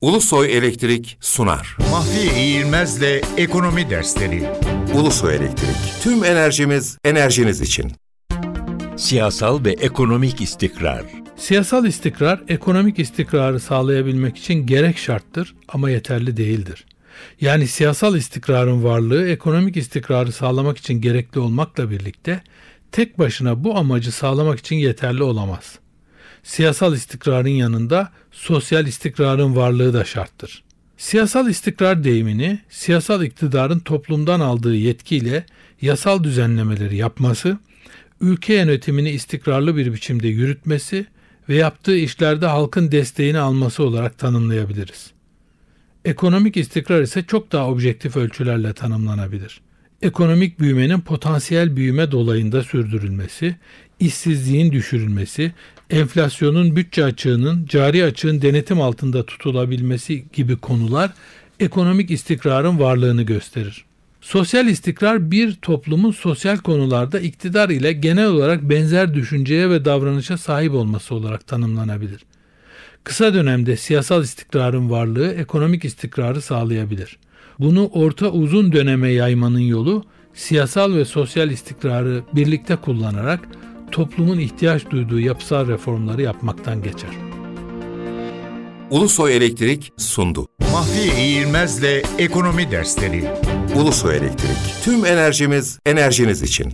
Ulusoy Elektrik sunar. Mahfiye İğilmez'le Ekonomi Dersleri Ulusoy Elektrik. Tüm enerjimiz enerjiniz için. Siyasal ve ekonomik istikrar. Siyasal istikrar, ekonomik istikrarı sağlayabilmek için gerek şarttır ama yeterli değildir. Yani siyasal istikrarın varlığı ekonomik istikrarı sağlamak için gerekli olmakla birlikte tek başına bu amacı sağlamak için yeterli olamaz. Siyasal istikrarın yanında sosyal istikrarın varlığı da şarttır. Siyasal istikrar deyimini siyasal iktidarın toplumdan aldığı yetkiyle yasal düzenlemeleri yapması, ülke yönetimini istikrarlı bir biçimde yürütmesi ve yaptığı işlerde halkın desteğini alması olarak tanımlayabiliriz. Ekonomik istikrar ise çok daha objektif ölçülerle tanımlanabilir. Ekonomik büyümenin potansiyel büyüme dolayında sürdürülmesi, işsizliğin düşürülmesi, enflasyonun bütçe açığının cari açığın denetim altında tutulabilmesi gibi konular ekonomik istikrarın varlığını gösterir. Sosyal istikrar bir toplumun sosyal konularda iktidar ile genel olarak benzer düşünceye ve davranışa sahip olması olarak tanımlanabilir. Kısa dönemde siyasal istikrarın varlığı ekonomik istikrarı sağlayabilir. Bunu orta uzun döneme yaymanın yolu siyasal ve sosyal istikrarı birlikte kullanarak toplumun ihtiyaç duyduğu yapısal reformları yapmaktan geçer. Ulusoy Elektrik sundu. Mahfiye İğilmez'le Ekonomi Dersleri Ulusoy Elektrik. Tüm enerjimiz enerjiniz için.